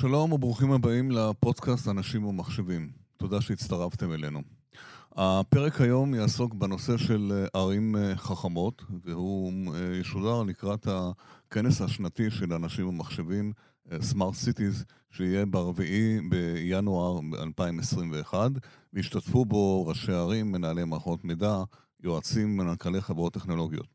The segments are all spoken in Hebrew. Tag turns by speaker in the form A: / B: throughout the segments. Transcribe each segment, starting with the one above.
A: שלום וברוכים הבאים לפודקאסט אנשים ומחשבים. תודה שהצטרפתם אלינו. הפרק היום יעסוק בנושא של אה, ערים אה, חכמות, והוא אה, ישודר לקראת הכנס השנתי של אנשים ומחשבים, Smart Cities, שיהיה ברביעי בינואר 2021, והשתתפו בו ראשי ערים, מנהלי מערכות מידע, יועצים, מנכ"לי חברות טכנולוגיות.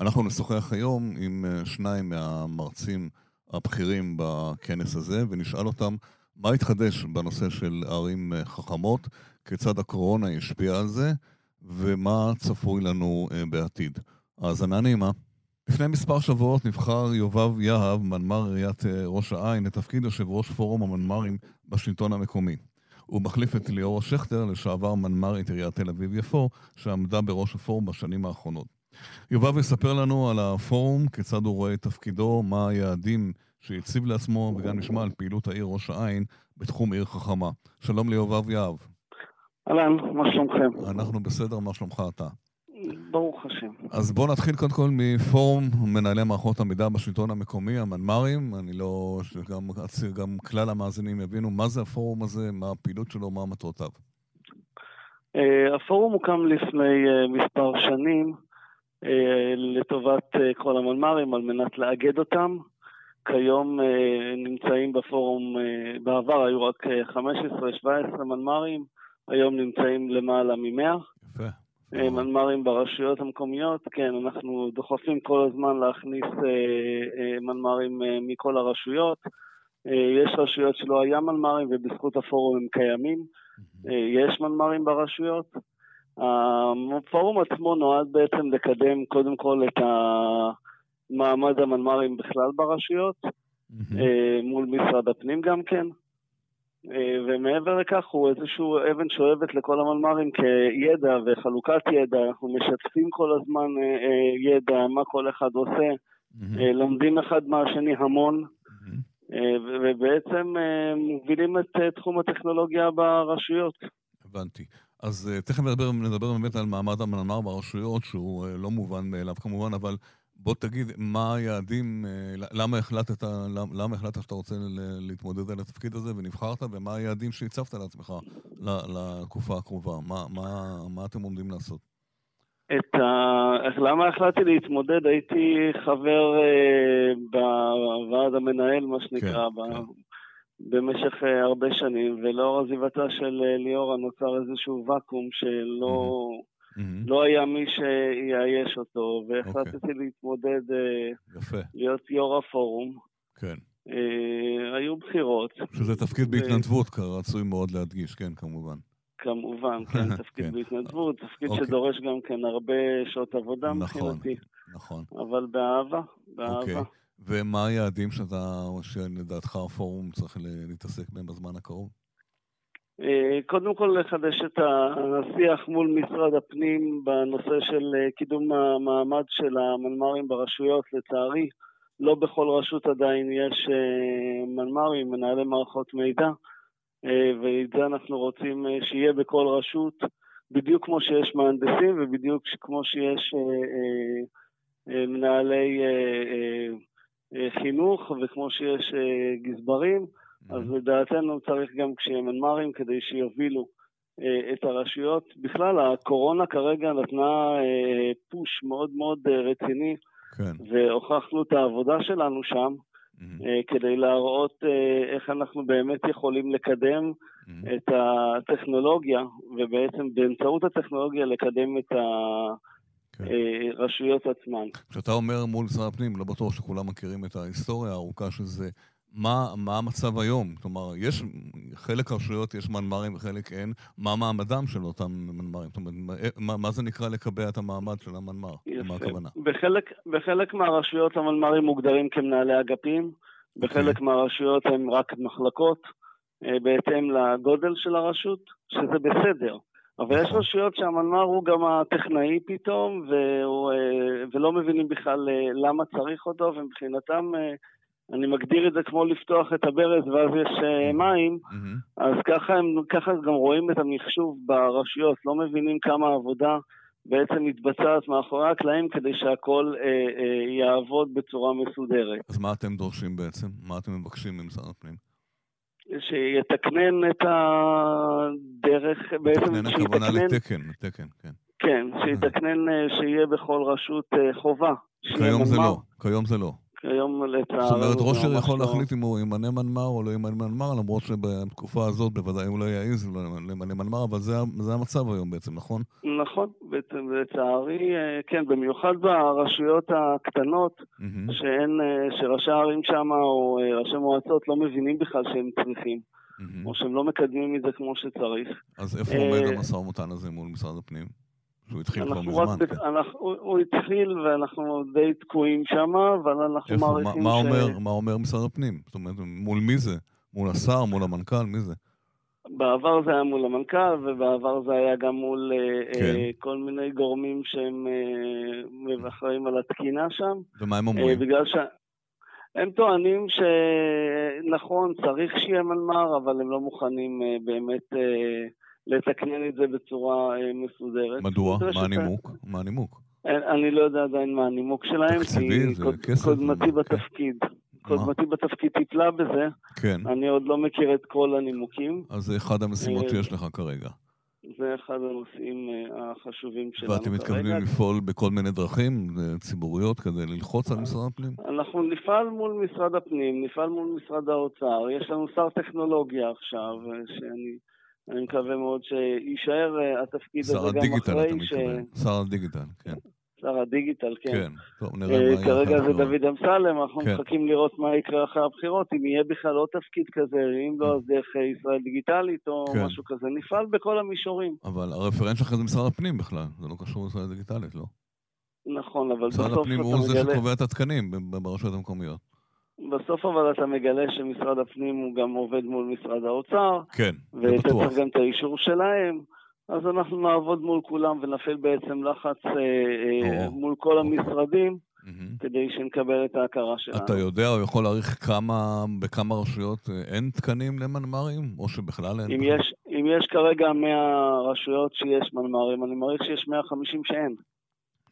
A: אנחנו נשוחח היום עם שניים מהמרצים הבכירים בכנס הזה, ונשאל אותם מה התחדש בנושא של ערים חכמות, כיצד הקורונה השפיעה על זה, ומה צפוי לנו uh, בעתיד. האזנה נעימה. לפני מספר שבועות נבחר יובב יהב, מנמ"ר עיריית uh, ראש העין, לתפקיד יושב ראש פורום המנמ"רים בשלטון המקומי. הוא מחליף את ליאור שכטר, לשעבר מנמ"רית עיריית תל אביב-יפו, שעמדה בראש הפורום בשנים האחרונות. יובב יספר לנו על הפורום, כיצד הוא רואה את תפקידו, מה היעדים שהציב לעצמו, וגם נשמע על פעילות העיר ראש העין בתחום עיר חכמה. שלום ליובב יהב.
B: אהלן, מה שלומכם?
A: אנחנו בסדר, מה שלומך אתה?
B: ברוך השם.
A: אז בואו נתחיל קודם כל מפורום מנהלי מערכות המידע בשלטון המקומי, המנמ"רים. אני לא... שגם גם כלל המאזינים יבינו מה זה הפורום הזה, מה הפעילות שלו, מה מטרותיו.
B: Uh, הפורום הוקם לפני uh, מספר שנים לטובת כל המנמ"רים על מנת לאגד אותם. כיום נמצאים בפורום, בעבר היו רק 15-17 מנמ"רים. היום נמצאים למעלה ממאה. יפה. אה, מנמ"רים ברשויות המקומיות, כן, אנחנו דוחפים כל הזמן להכניס אה, אה, מנמ"רים אה, מכל הרשויות. אה, יש רשויות שלא היה מנמ"רים ובזכות הפורום הם קיימים. אה, יש מנמ"רים ברשויות. הפורום עצמו נועד בעצם לקדם קודם כל את מעמד המנמ"רים בכלל ברשויות, אה, מול משרד הפנים גם כן. אה, ומעבר לכך הוא איזשהו אבן שואבת לכל המנמ"רים כידע וחלוקת ידע, אנחנו משתפים כל הזמן אה, ידע, מה כל אחד עושה, mm-hmm. לומדים אחד מהשני המון, mm-hmm. ובעצם מובילים את תחום הטכנולוגיה ברשויות.
A: הבנתי. אז תכף נדבר, נדבר באמת על מעמד המנמ"ר ברשויות, שהוא לא מובן מאליו כמובן, אבל בוא תגיד, מה היעדים, אה, למה החלטת, למה החלטת שאתה רוצה להתמודד על התפקיד הזה ונבחרת, ומה היעדים שהצבת לעצמך לתקופה הקרובה? מה, מה, מה אתם עומדים לעשות?
B: את ה... למה החלטתי להתמודד? הייתי חבר אה, בוועד המנהל, מה שנקרא, כן, ב... כן. במשך אה, הרבה שנים, ולאור עזיבתה של אה, ליאורה נוצר איזשהו ואקום שלא... Mm-hmm. לא היה מי שיאייש אותו, והחלטתי okay. אוקיי. להתמודד, אה, יפה. להיות יו"ר הפורום.
A: כן.
B: Uh, היו בחירות.
A: שזה תפקיד ו... בהתנדבות, רצוי מאוד להדגיש, כן, כמובן.
B: כמובן, כן, תפקיד כן. בהתנדבות, תפקיד okay. אוקיי. שדורש גם כן הרבה שעות עבודה נכון, מבחינתי. נכון, נכון. אבל באהבה, באהבה. Okay.
A: ומה היעדים שאתה, שלדעתך הפורום צריך להתעסק בהם בזמן הקרוב?
B: אה, קודם כל לחדש את השיח מול משרד הפנים בנושא של אה, קידום המעמד של המנמ"רים ברשויות. לצערי, לא בכל רשות עדיין יש אה, מנמ"רים, מנהלי מערכות מידע, ואת זה אנחנו רוצים שיהיה בכל רשות, בדיוק כמו שיש מהנדסים ובדיוק כמו שיש מנהלי חינוך וכמו שיש גזברים. אז לדעתנו צריך גם כשיהיה מנמ"רים כדי שיובילו אה, את הרשויות. בכלל, הקורונה כרגע נתנה אה, פוש מאוד מאוד אה, רציני, כן. והוכחנו את העבודה שלנו שם, mm-hmm. כדי להראות איך אנחנו באמת יכולים לקדם mm-hmm. את הטכנולוגיה, ובעצם באמצעות הטכנולוגיה לקדם את הרשויות כן. עצמן.
A: כשאתה אומר מול משרד הפנים, לא בטוח שכולם מכירים את ההיסטוריה הארוכה של זה. מה, מה המצב היום? כלומר, יש, חלק הרשויות יש מנמ"רים וחלק אין. מה מעמדם של אותם מנמ"רים? זאת אומרת, מה, מה זה נקרא לקבע את המעמד של המנמ"ר? למה הכוונה?
B: בחלק, בחלק מהרשויות המנמ"רים מוגדרים כמנהלי אגפים, בחלק okay. אוקיי. מהרשויות הם רק מחלקות, אה, בהתאם לגודל של הרשות, שזה בסדר. אבל יש. רשויות שהמנמ"ר הוא גם הטכנאי פתאום, והוא, אה, ולא מבינים בכלל אה, למה צריך אותו, ומבחינתם אני מגדיר את זה כמו לפתוח את הברז ואז יש uh, מים, mm-hmm. אז ככה, הם, ככה גם רואים את המחשוב ברשויות, לא מבינים כמה עבודה בעצם מתבצעת מאחורי הקלעים כדי שהכל אה, אה, יעבוד בצורה מסודרת.
A: אז מה אתם דורשים בעצם? מה אתם מבקשים ממשרד הפנים?
B: שיתקנן את הדרך, בעצם
A: שיתקנן הכוונה לתקן, לתקן, כן.
B: כן, שיתקנן שיהיה בכל רשות חובה.
A: כיום זה לא, כיום זה לא.
B: כיום לצערנו...
A: זאת אומרת, ראש עיר יכול לא- להחליט אם הוא ימנה מנמ"ר או לא ימנה מנמ"ר, למרות שבתקופה הזאת בוודאי הוא לא יעז למנה מנמ"ר, אבל זה, זה המצב היום בעצם, נכון?
B: נכון, בעצם לצערי, אה, כן, במיוחד ברשויות הקטנות, mm-hmm. שאין, אה, שראשי הערים שם או אה, ראשי מועצות לא מבינים בכלל שהם צריכים. Mm-hmm. או שהם לא מקדמים את זה כמו שצריך.
A: אז איפה עומד המשא ומתן הזה מול משרד הפנים? שהוא התחיל כבר מזמן,
B: כן. אנחנו, הוא התחיל ואנחנו די תקועים שם, אבל אנחנו איפה, מעריכים
A: מה, מה ש... אומר, מה אומר משרד הפנים? זאת אומרת, מול מי זה? מול השר, מול המנכ"ל, מי זה?
B: בעבר זה היה מול המנכ"ל, ובעבר זה היה גם מול אה, כן. uh, כל מיני גורמים שהם uh, אחראים על התקינה שם.
A: ומה הם אומרים? Uh,
B: בגלל ש... הם טוענים שנכון, צריך שיהיה מנמ"ר, אבל הם לא מוכנים uh, באמת... Uh, לתקנן את זה בצורה אה, מסודרת.
A: מדוע? מה הנימוק? מה הנימוק?
B: אני לא יודע עדיין מה הנימוק שלהם.
A: זה כסף.
B: קודמתי בתפקיד. קודמתי בתפקיד טיפלה בזה.
A: כן.
B: אני עוד לא מכיר את כל הנימוקים.
A: אז זה אחד המשימות
B: אה,
A: שיש לך כרגע.
B: זה אחד הנושאים אה, החשובים שלנו כרגע.
A: ואתם מתכוונים לפעול בכל מיני דרכים ציבוריות כדי ללחוץ על משרד הפנים?
B: אנחנו נפעל מול משרד הפנים, נפעל מול משרד האוצר. יש לנו שר טכנולוגיה עכשיו, שאני... אני מקווה מאוד שיישאר אה, התפקיד הזה גם אחרי ש... שר הדיגיטל,
A: הדיגיטל, כן.
B: שר הדיגיטל, כן.
A: כן, טוב, נראה מה יהיה
B: כרגע זה דוד אמסלם, אנחנו כן. מחכים לראות מה יקרה אחרי הבחירות, אם יהיה בכלל עוד תפקיד כזה, אם לא, אז דרך אה, ישראל דיגיטלית או כן. משהו כזה. נפעל בכל המישורים.
A: אבל הרפרנט שלך זה משרד הפנים בכלל, זה לא קשור לישראל דיגיטלית, לא?
B: נכון, אבל בסוף
A: אתה מגלה... משרד הפנים הוא זה שקובע את התקנים ברשויות המקומיות.
B: בסוף אבל אתה מגלה שמשרד הפנים הוא גם עובד מול משרד האוצר.
A: כן, זה בטוח.
B: ואתה צריך גם את האישור שלהם. אז אנחנו נעבוד מול כולם ונפעיל בעצם לחץ אה, אה, מול כל המשרדים. Mm-hmm. כדי שנקבל את ההכרה שלנו.
A: אתה יודע או יכול להעריך כמה, בכמה רשויות אה, אין תקנים למנמ"רים, או שבכלל אין?
B: אם יש, אם יש כרגע 100 רשויות שיש מנמ"רים, אני מעריך שיש 150 שאין.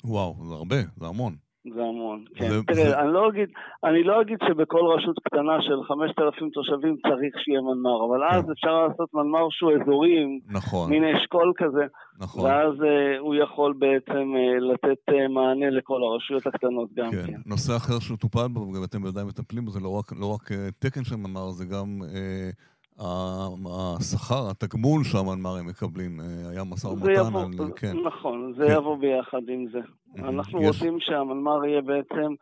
A: וואו, זה הרבה, זה המון.
B: זה המון, כן. זה, תראה, זה... אני, לא אגיד, אני לא אגיד שבכל רשות קטנה של 5,000 תושבים צריך שיהיה מנמ"ר, אבל כן. אז אפשר לעשות מנמ"ר שהוא אזורי,
A: נכון.
B: מין אשכול כזה,
A: נכון.
B: ואז uh, הוא יכול בעצם uh, לתת uh, מענה לכל הרשויות הקטנות גם כן. כן.
A: נושא אחר שטופל בו, וגם אתם ודאי מטפלים בו, זה לא רק, לא רק uh, תקן של מנמ"ר, זה גם... Uh, השכר, התגמול שהמנמ"רים מקבלים, אה, היה משא ומתן
B: יבוא,
A: על... כן.
B: נכון, זה כן. יבוא ביחד עם זה. אנחנו יש... רוצים שהמנמ"ר יהיה בעצם,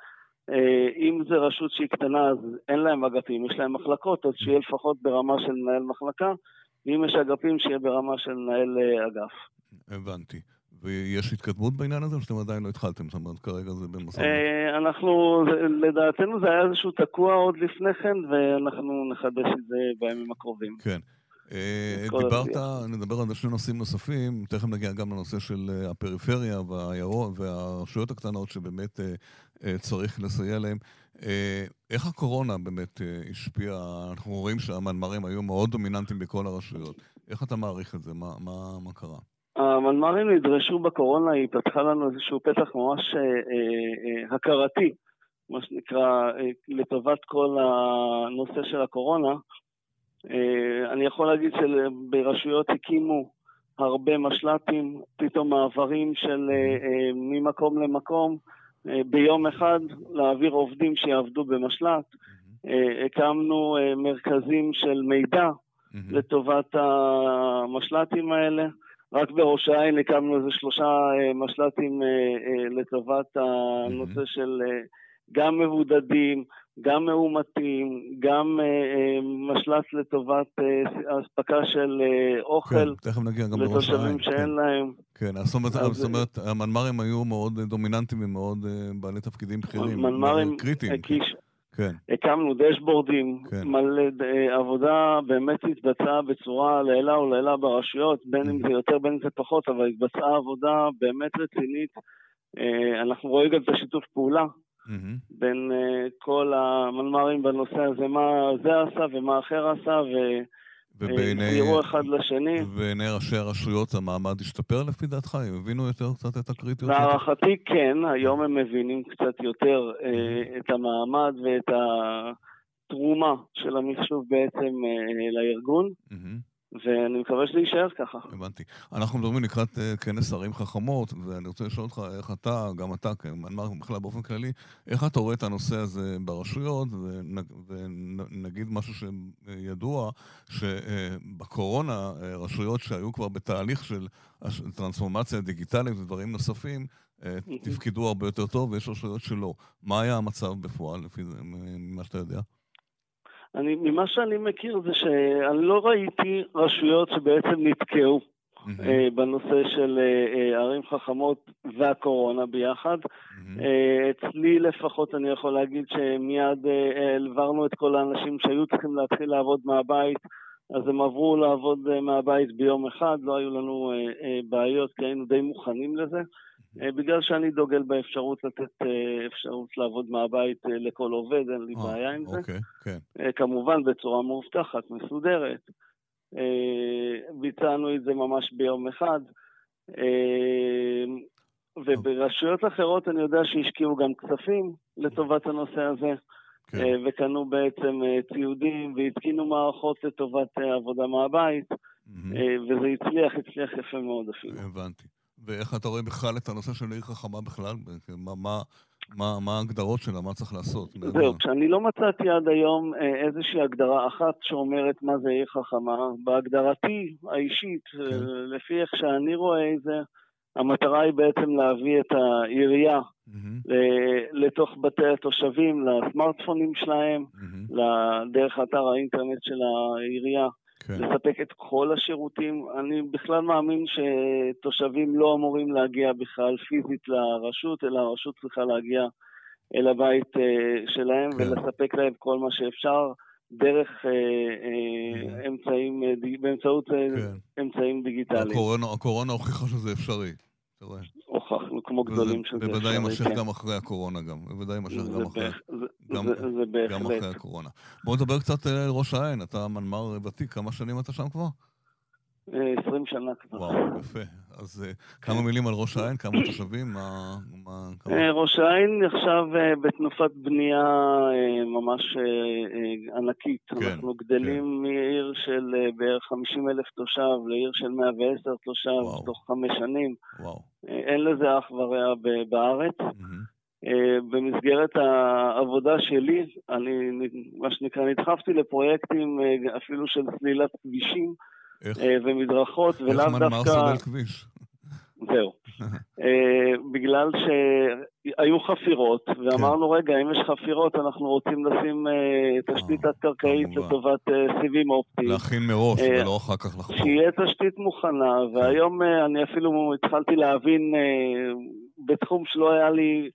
B: אה, אם זה רשות שהיא קטנה אז אין להם אגפים, יש להם מחלקות, אז שיהיה לפחות ברמה של מנהל מחלקה, ואם יש אגפים, שיהיה ברמה של מנהל אה, אגף.
A: הבנתי. ויש התקדמות בעניין הזה, או שאתם עדיין לא התחלתם? זאת אומרת, כרגע זה במשא ומתן.
B: אנחנו, לדעתנו זה היה איזשהו תקוע עוד לפני כן, ואנחנו נחדש את זה בימים הקרובים.
A: כן. אה, דיברת, נדבר על שני נושאים נוספים, תכף נגיע גם לנושא של אה, הפריפריה והרשויות הקטנות שבאמת אה, צריך לסייע להם. איך הקורונה באמת השפיעה? אנחנו רואים שהמנמ"רים היו מאוד דומיננטיים בכל הרשויות. איך אתה מעריך את זה? מה, מה, מה קרה?
B: המנמ"רים נדרשו בקורונה, היא פתחה לנו איזשהו פתח ממש אה, אה, הכרתי, מה שנקרא, אה, לטובת כל הנושא של הקורונה. אה, אני יכול להגיד שברשויות הקימו הרבה משל"טים, פתאום מעברים של אה, אה, ממקום למקום, אה, ביום אחד להעביר עובדים שיעבדו במשל"ט. אה, הקמנו אה, מרכזים של מידע לטובת המשל"טים האלה. רק בראש העין הקמנו איזה שלושה אה, משל"טים אה, אה, לטובת הנושא של גם מבודדים, גם מאומתים, גם משל"ט לטובת אספקה של אוכל
A: כן.
B: לתושבים שאין כן. להם.
A: כן, זאת אומרת, זאת אומרת, המנמ"רים היו מאוד דומיננטיים ומאוד בעלי תפקידים בכירים, קריטיים. כן.
B: הקמנו דשבורדים, כן. מלא אה, עבודה באמת התבצעה בצורה לעילה ולעילה ברשויות, בין אם זה יותר בין אם זה פחות, אבל התבצעה עבודה באמת רצינית. אה, אנחנו רואים גם את השיתוף פעולה mm-hmm. בין אה, כל המנמ"רים בנושא הזה, מה זה עשה ומה אחר עשה, ו... ובעיני... אחד לשני.
A: ובעיני ראשי הרשויות המעמד השתפר לפי דעתך? הם הבינו יותר קצת את הקריטיות?
B: להערכתי כן, היום הם מבינים קצת יותר אה, את המעמד ואת תרומה של המחשוב בעצם לארגון. Mm-hmm. ואני מקווה שזה יישאר ככה.
A: הבנתי. אנחנו מדברים לקראת uh, כנס ערים חכמות, ואני רוצה לשאול אותך איך אתה, גם אתה, כמנמ"ר בכלל באופן כללי, איך אתה רואה את הנושא הזה ברשויות, ונגיד משהו שידוע, שבקורונה, uh, רשויות שהיו כבר בתהליך של טרנספורמציה דיגיטלית ודברים נוספים, uh, תפקדו הרבה יותר טוב, ויש רשויות שלא. מה היה המצב בפועל, לפי זה, ממה שאתה יודע?
B: אני, ממה שאני מכיר זה שאני לא ראיתי רשויות שבעצם נתקעו mm-hmm. uh, בנושא של uh, ערים חכמות והקורונה ביחד. Mm-hmm. Uh, אצלי לפחות אני יכול להגיד שמיד העברנו uh, את כל האנשים שהיו צריכים להתחיל לעבוד מהבית, אז הם עברו לעבוד uh, מהבית ביום אחד, לא היו לנו uh, uh, בעיות כי היינו די מוכנים לזה. אה, בגלל שאני דוגל באפשרות לתת אה, אפשרות לעבוד מהבית אה, לכל עובד, אין לי בעיה עם זה.
A: אוקיי, כן.
B: כמובן בצורה מאובטחת, מסודרת. ביצענו את זה ממש ביום אחד. וברשויות אחרות אני יודע שהשקיעו גם כספים לטובת הנושא הזה. כן. וקנו בעצם ציודים והתקינו מערכות לטובת עבודה מהבית, mm-hmm. וזה הצליח, הצליח יפה מאוד אפילו.
A: הבנתי. ואיך אתה רואה בכלל את הנושא של עיר חכמה בכלל? מה, מה, מה, מה ההגדרות שלה? מה צריך לעשות?
B: זהו, כשאני לא מצאתי עד היום אה, איזושהי הגדרה אחת שאומרת מה זה עיר חכמה, בהגדרתי האישית, אה, כן. לפי איך שאני רואה את זה, המטרה היא בעצם להביא את העירייה mm-hmm. לתוך בתי התושבים, לסמארטפונים שלהם, mm-hmm. דרך אתר האינטרנט של העירייה. כן. לספק את כל השירותים. אני בכלל מאמין שתושבים לא אמורים להגיע בכלל פיזית לרשות, אלא הרשות צריכה להגיע אל הבית uh, שלהם כן. ולספק להם כל מה שאפשר דרך uh, uh, אמצעים, uh, באמצעות כן. אמצעים דיגיטליים.
A: הקורונה, הקורונה הוכיחה שזה אפשרי.
B: הוכחנו כמו גדולים שזה.
A: בוודאי יימשך כן. גם אחרי הקורונה גם. בוודאי יימשך גם אחרי... גם. גם אחרי הקורונה. בואו נדבר קצת על ראש העין, אתה מנמ"ר ותיק, כמה שנים אתה שם כבר?
B: 20 שנה כבר.
A: וואו, יפה. אז אה, כמה. מילים על ראש העין, כמה תושבים, מה... מה כמה...
B: אה, ראש העין עכשיו אה, בתנופת בנייה ממש ענקית. כן, אנחנו גדלים כן. מעיר של בערך 50 אלף תושב לעיר של 110 תושב וואו. תוך חמש שנים. וואו. אין לזה אח ורע בארץ. Mm-hmm. במסגרת העבודה שלי, אני מה שנקרא נדחפתי לפרויקטים אפילו של סלילת כבישים איך? אה, ומדרכות,
A: ולאו דווקא... איך מנמ"ר סולל כביש?
B: זהו. בגלל שהיו חפירות, ואמרנו, כן. רגע, אם יש חפירות, אנחנו רוצים לשים תשתית תת-קרקעית לטובת סיבים אופטיים.
A: להכין מראש, ולא אחר כך לחפור.
B: שיהיה תשתית מוכנה, והיום אני אפילו התחלתי להבין בתחום שלא היה לי...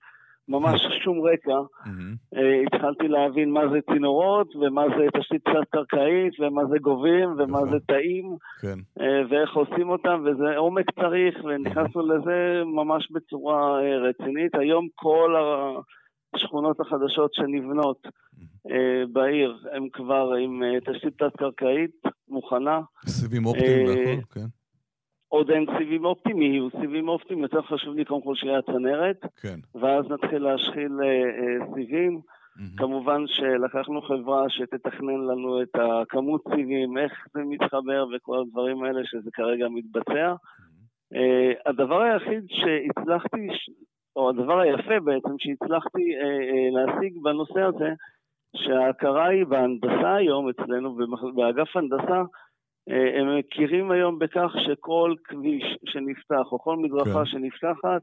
B: ממש שום רקע, mm-hmm. התחלתי להבין מה זה צינורות, ומה זה תשתית תת-קרקעית, ומה זה גובים, ומה זה תאים, כן. אה, ואיך עושים אותם, וזה עומק צריך, ונכנסנו. לזה ממש בצורה אה, רצינית. היום כל השכונות החדשות שנבנות. בעיר, הן כבר עם תשתית תת-קרקעית מוכנה.
A: סיבים אופטיים והכל, כן.
B: עוד אין סיבים אופטיים, יהיו סיבים אופטיים, יותר חשוב לי קודם כל שיהיה הצנרת, כן. ואז נתחיל להשחיל אה, אה, סיבים. Mm-hmm. כמובן שלקחנו חברה שתתכנן לנו את הכמות סיבים, איך זה מתחבר וכל הדברים האלה, שזה כרגע מתבצע. Mm-hmm. אה, הדבר היחיד שהצלחתי, או הדבר היפה בעצם שהצלחתי אה, אה, להשיג בנושא הזה, שההכרה היא בהנדסה היום אצלנו, באגף הנדסה, הם מכירים היום בכך שכל כביש שנפתח או כל מדרכה כן. שנפתחת,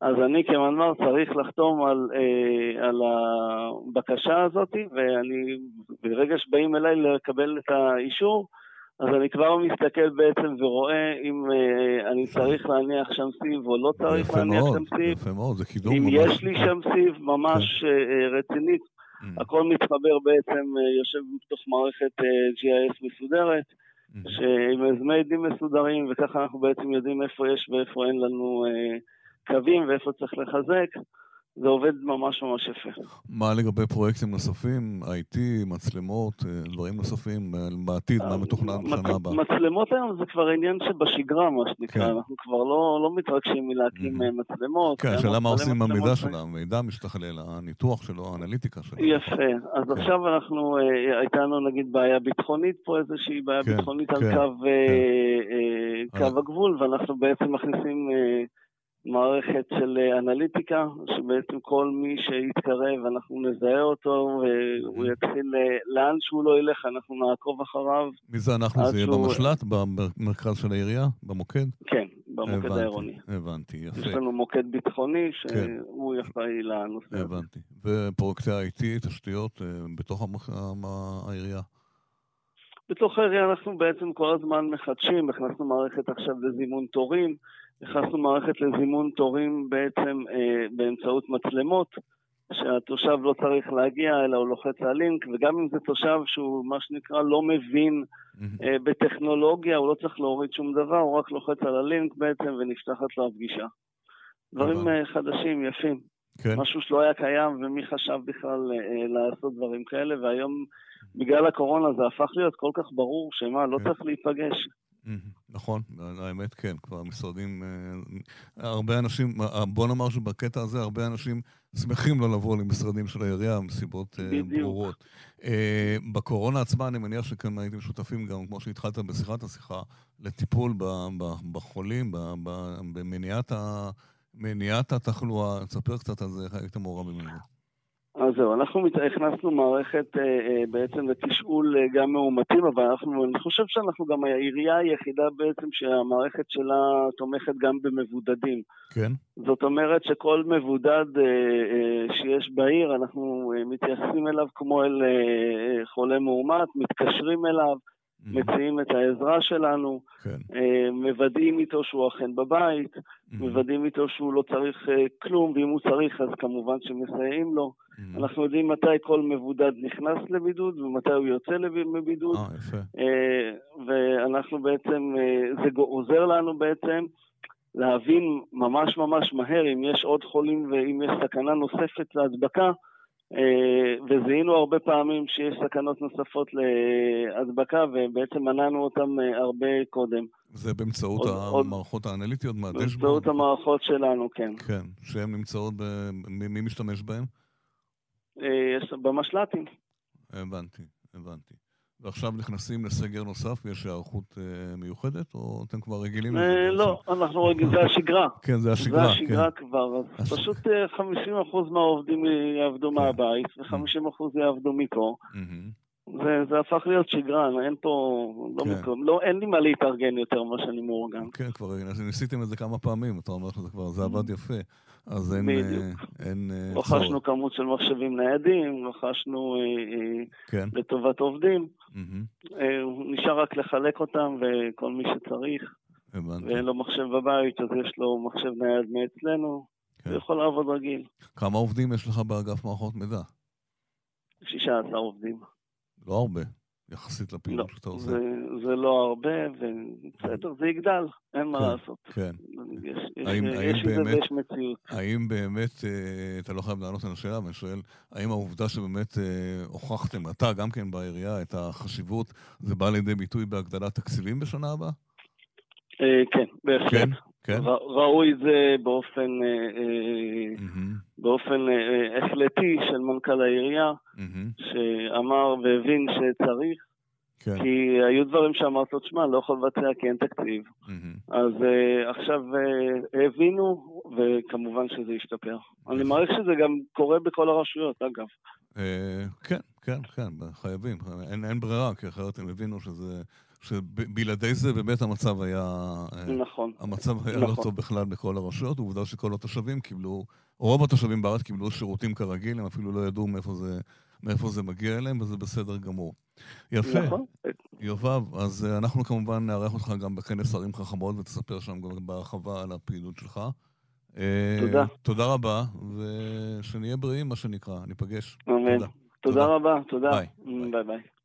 B: אז אני כמנמ"ר צריך לחתום על, אה, על הבקשה הזאת, ואני, ברגע שבאים אליי לקבל את האישור, אז אני כבר מסתכל בעצם ורואה אם אה, אני צריך להניח שם סיב או לא צריך להניח מאוד, שם סיב.
A: יפה מאוד, זה קידום
B: אם ממש. אם יש לי שם סיב ממש כן. אה, רצינית, mm. הכל מתחבר בעצם, אה, יושב בתוך מערכת אה, GIS מסודרת. שעם איזמי דין מסודרים, וככה אנחנו בעצם יודעים איפה יש ואיפה אין לנו אה, קווים ואיפה צריך לחזק. זה עובד ממש ממש יפה.
A: מה לגבי פרויקטים נוספים, IT, מצלמות, אה, דברים נוספים אה, בעתיד, מה מתוכנן בשנה הבאה?
B: מצלמות היום זה כבר עניין שבשגרה, מה שנקרא. כן. אנחנו כבר לא, לא מתרגשים מלהקים. מצלמות.
A: כן, השאלה מה עושים עם המידע שלה, המידע משתכלל, הניתוח שלו, האנליטיקה שלו.
B: יפה. אז כן. עכשיו אנחנו, הייתה לנו נגיד בעיה ביטחונית פה, איזושהי בעיה כן, ביטחונית על. קו הגבול, ואנחנו בעצם מכניסים... מערכת של אה, אנליטיקה, שבעצם כל מי שיתקרב אנחנו נזהה אותו והוא יתחיל, אה, לאן שהוא לא ילך אנחנו נעקוב אחריו.
A: מי זה אנחנו? זה יהיה שהוא... במשל"ט? במרכז של העירייה? במוקד?
B: כן, במוקד
A: הבנתי,
B: העירוני.
A: הבנתי, יפה.
B: יש לנו מוקד ביטחוני כן. שהוא כן. אחראי לנושא
A: הזה. הבנתי. ופרויקטי IT, תשתיות, אה, בתוך העירייה?
B: בתוך העירייה אנחנו בעצם כל הזמן מחדשים, הכנסנו מערכת עכשיו לזימון תורים. הכנסנו מערכת לזימון תורים בעצם אה, באמצעות מצלמות, שהתושב לא צריך להגיע אלא הוא לוחץ על לינק, וגם אם זה תושב שהוא מה שנקרא לא מבין אה, בטכנולוגיה, הוא לא צריך להוריד שום דבר, הוא רק לוחץ על הלינק בעצם ונפתחת לו הפגישה. דברים אה, חדשים, יפים. כן. משהו שלא היה קיים, ומי חשב בכלל אה, לעשות דברים כאלה, והיום בגלל הקורונה זה הפך להיות כל כך ברור שמה, לא כן. צריך להיפגש.
A: נכון, האמת כן, כבר משרדים, אה, הרבה אנשים, אה, בוא נאמר שבקטע הזה הרבה אנשים שמחים לא לבוא למשרדים של העירייה מסיבות אה. ברורות. בקורונה עצמה אני מניח שכאן הייתם שותפים גם, כמו שהתחלת בשיחת השיחה, לטיפול בחולים, במניעת התחלואה. תספר קצת על זה, איך הייתם מעורבים בזה.
B: אז זהו, אנחנו הכנסנו מערכת אה, אה, בעצם לתשאול אה, גם מאומתים, אבל אנחנו, אני חושב שאנחנו גם העירייה היחידה בעצם שהמערכת שלה תומכת גם במבודדים.
A: כן.
B: זאת אומרת שכל מבודד שיש בעיר, אנחנו מתייחסים אליו כמו אל חולה מאומת, מתקשרים אליו. Mm-hmm. מציעים את העזרה שלנו, כן. אה, מוודאים איתו שהוא אכן בבית, mm-hmm. מוודאים איתו שהוא לא צריך אה, כלום, ואם הוא צריך אז כמובן שמסייעים לו. Mm-hmm. אנחנו יודעים מתי כל מבודד נכנס לבידוד ומתי הוא יוצא מבידוד.
A: אה.
B: ואנחנו בעצם, זה עוזר לנו בעצם להבין ממש ממש מהר אם יש עוד חולים ואם יש סכנה נוספת להדבקה. אה, וזיהינו הרבה פעמים שיש סכנות נוספות להדבקה, ובעצם מנענו אותם אה, הרבה קודם.
A: זה באמצעות עוד, המערכות האנליטיות מהדשבורד?
B: באמצעות המערכות שלנו, כן.
A: כן, שהן נמצאות, ב... מי משתמש בהן?
B: אה, במשל"טים.
A: הבנתי, הבנתי. ועכשיו נכנסים לסגר נוסף ויש היערכות אה, מיוחדת, או אתם כבר רגילים
B: לזה? אה, לא, אנחנו רגילים, זה השגרה.
A: כן, זה השגרה,
B: זה השגרה כן. כבר, אז פשוט 50% אה, מהעובדים יעבדו כן. מהבית ו-50% יעבדו מפה. זה, זה הפך להיות שגרה, אין פה, לא, כן. מקום, לא, אין לי מה להתארגן יותר ממה שאני מאורגן.
A: כן, כבר ניסיתם את זה כמה פעמים, אתה אומר שזה כבר, זה עבד יפה. אז אין, אה, אין
B: אה. רכשנו כמות של מחשבים ניידים, רכשנו אה, כן. לטובת עובדים. Mm-hmm. נשאר רק לחלק אותם, וכל מי שצריך, הבנתי. ואין לו מחשב בבית, אז יש לו מחשב נייד מאצלנו, כן. הוא יכול לעבוד רגיל.
A: כמה עובדים יש לך באגף מערכות מידע?
B: 16 עובדים.
A: לא הרבה. יחסית לפעילות לא, שאתה עושה.
B: זה, זה לא הרבה, ובסדר, זה יגדל, אין כן, מה לעשות.
A: כן.
B: יש, באמת, ויש מציאות.
A: האם באמת, אה, אתה לא חייב לענות על השאלה, אבל אני שואל, האם העובדה שבאמת אה, הוכחתם, אתה גם כן בעירייה, את החשיבות, זה בא לידי ביטוי בהגדלת תקציבים בשנה הבאה?
B: אה, כן, בהחלט. כן? כן? ראוי זה באופן, mm-hmm. באופן החלטי של מנכ"ל העירייה, mm-hmm. שאמר והבין שצריך, כן. כי היו דברים שאמרת לו, שמע, לא יכול לבצע כי אין תקציב. Mm-hmm. אז uh, עכשיו uh, הבינו, וכמובן שזה ישתפר. אני מעריך שזה גם קורה בכל הרשויות, אגב.
A: Uh, כן, כן, כן, חייבים. אין, אין ברירה, כי אחרת הם הבינו שזה... שבלעדי זה באמת המצב היה...
B: נכון.
A: המצב היה לא נכון. לא טוב בכלל בכל הרשויות, עובדה שכל התושבים קיבלו, רוב התושבים בארץ קיבלו שירותים כרגיל, הם אפילו לא ידעו מאיפה זה, מאיפה זה מגיע אליהם, וזה בסדר גמור. יפה. נכון. יובב, אז אה, אנחנו כמובן נארח אותך גם בכנס ערים חכמות, ותספר שם גם בהרחבה על הפעילות שלך.
B: אה, תודה.
A: תודה רבה, ושנהיה בריאים, מה שנקרא. ניפגש.
B: אמן. תודה. תודה רבה, תודה. ביי. ביי ביי.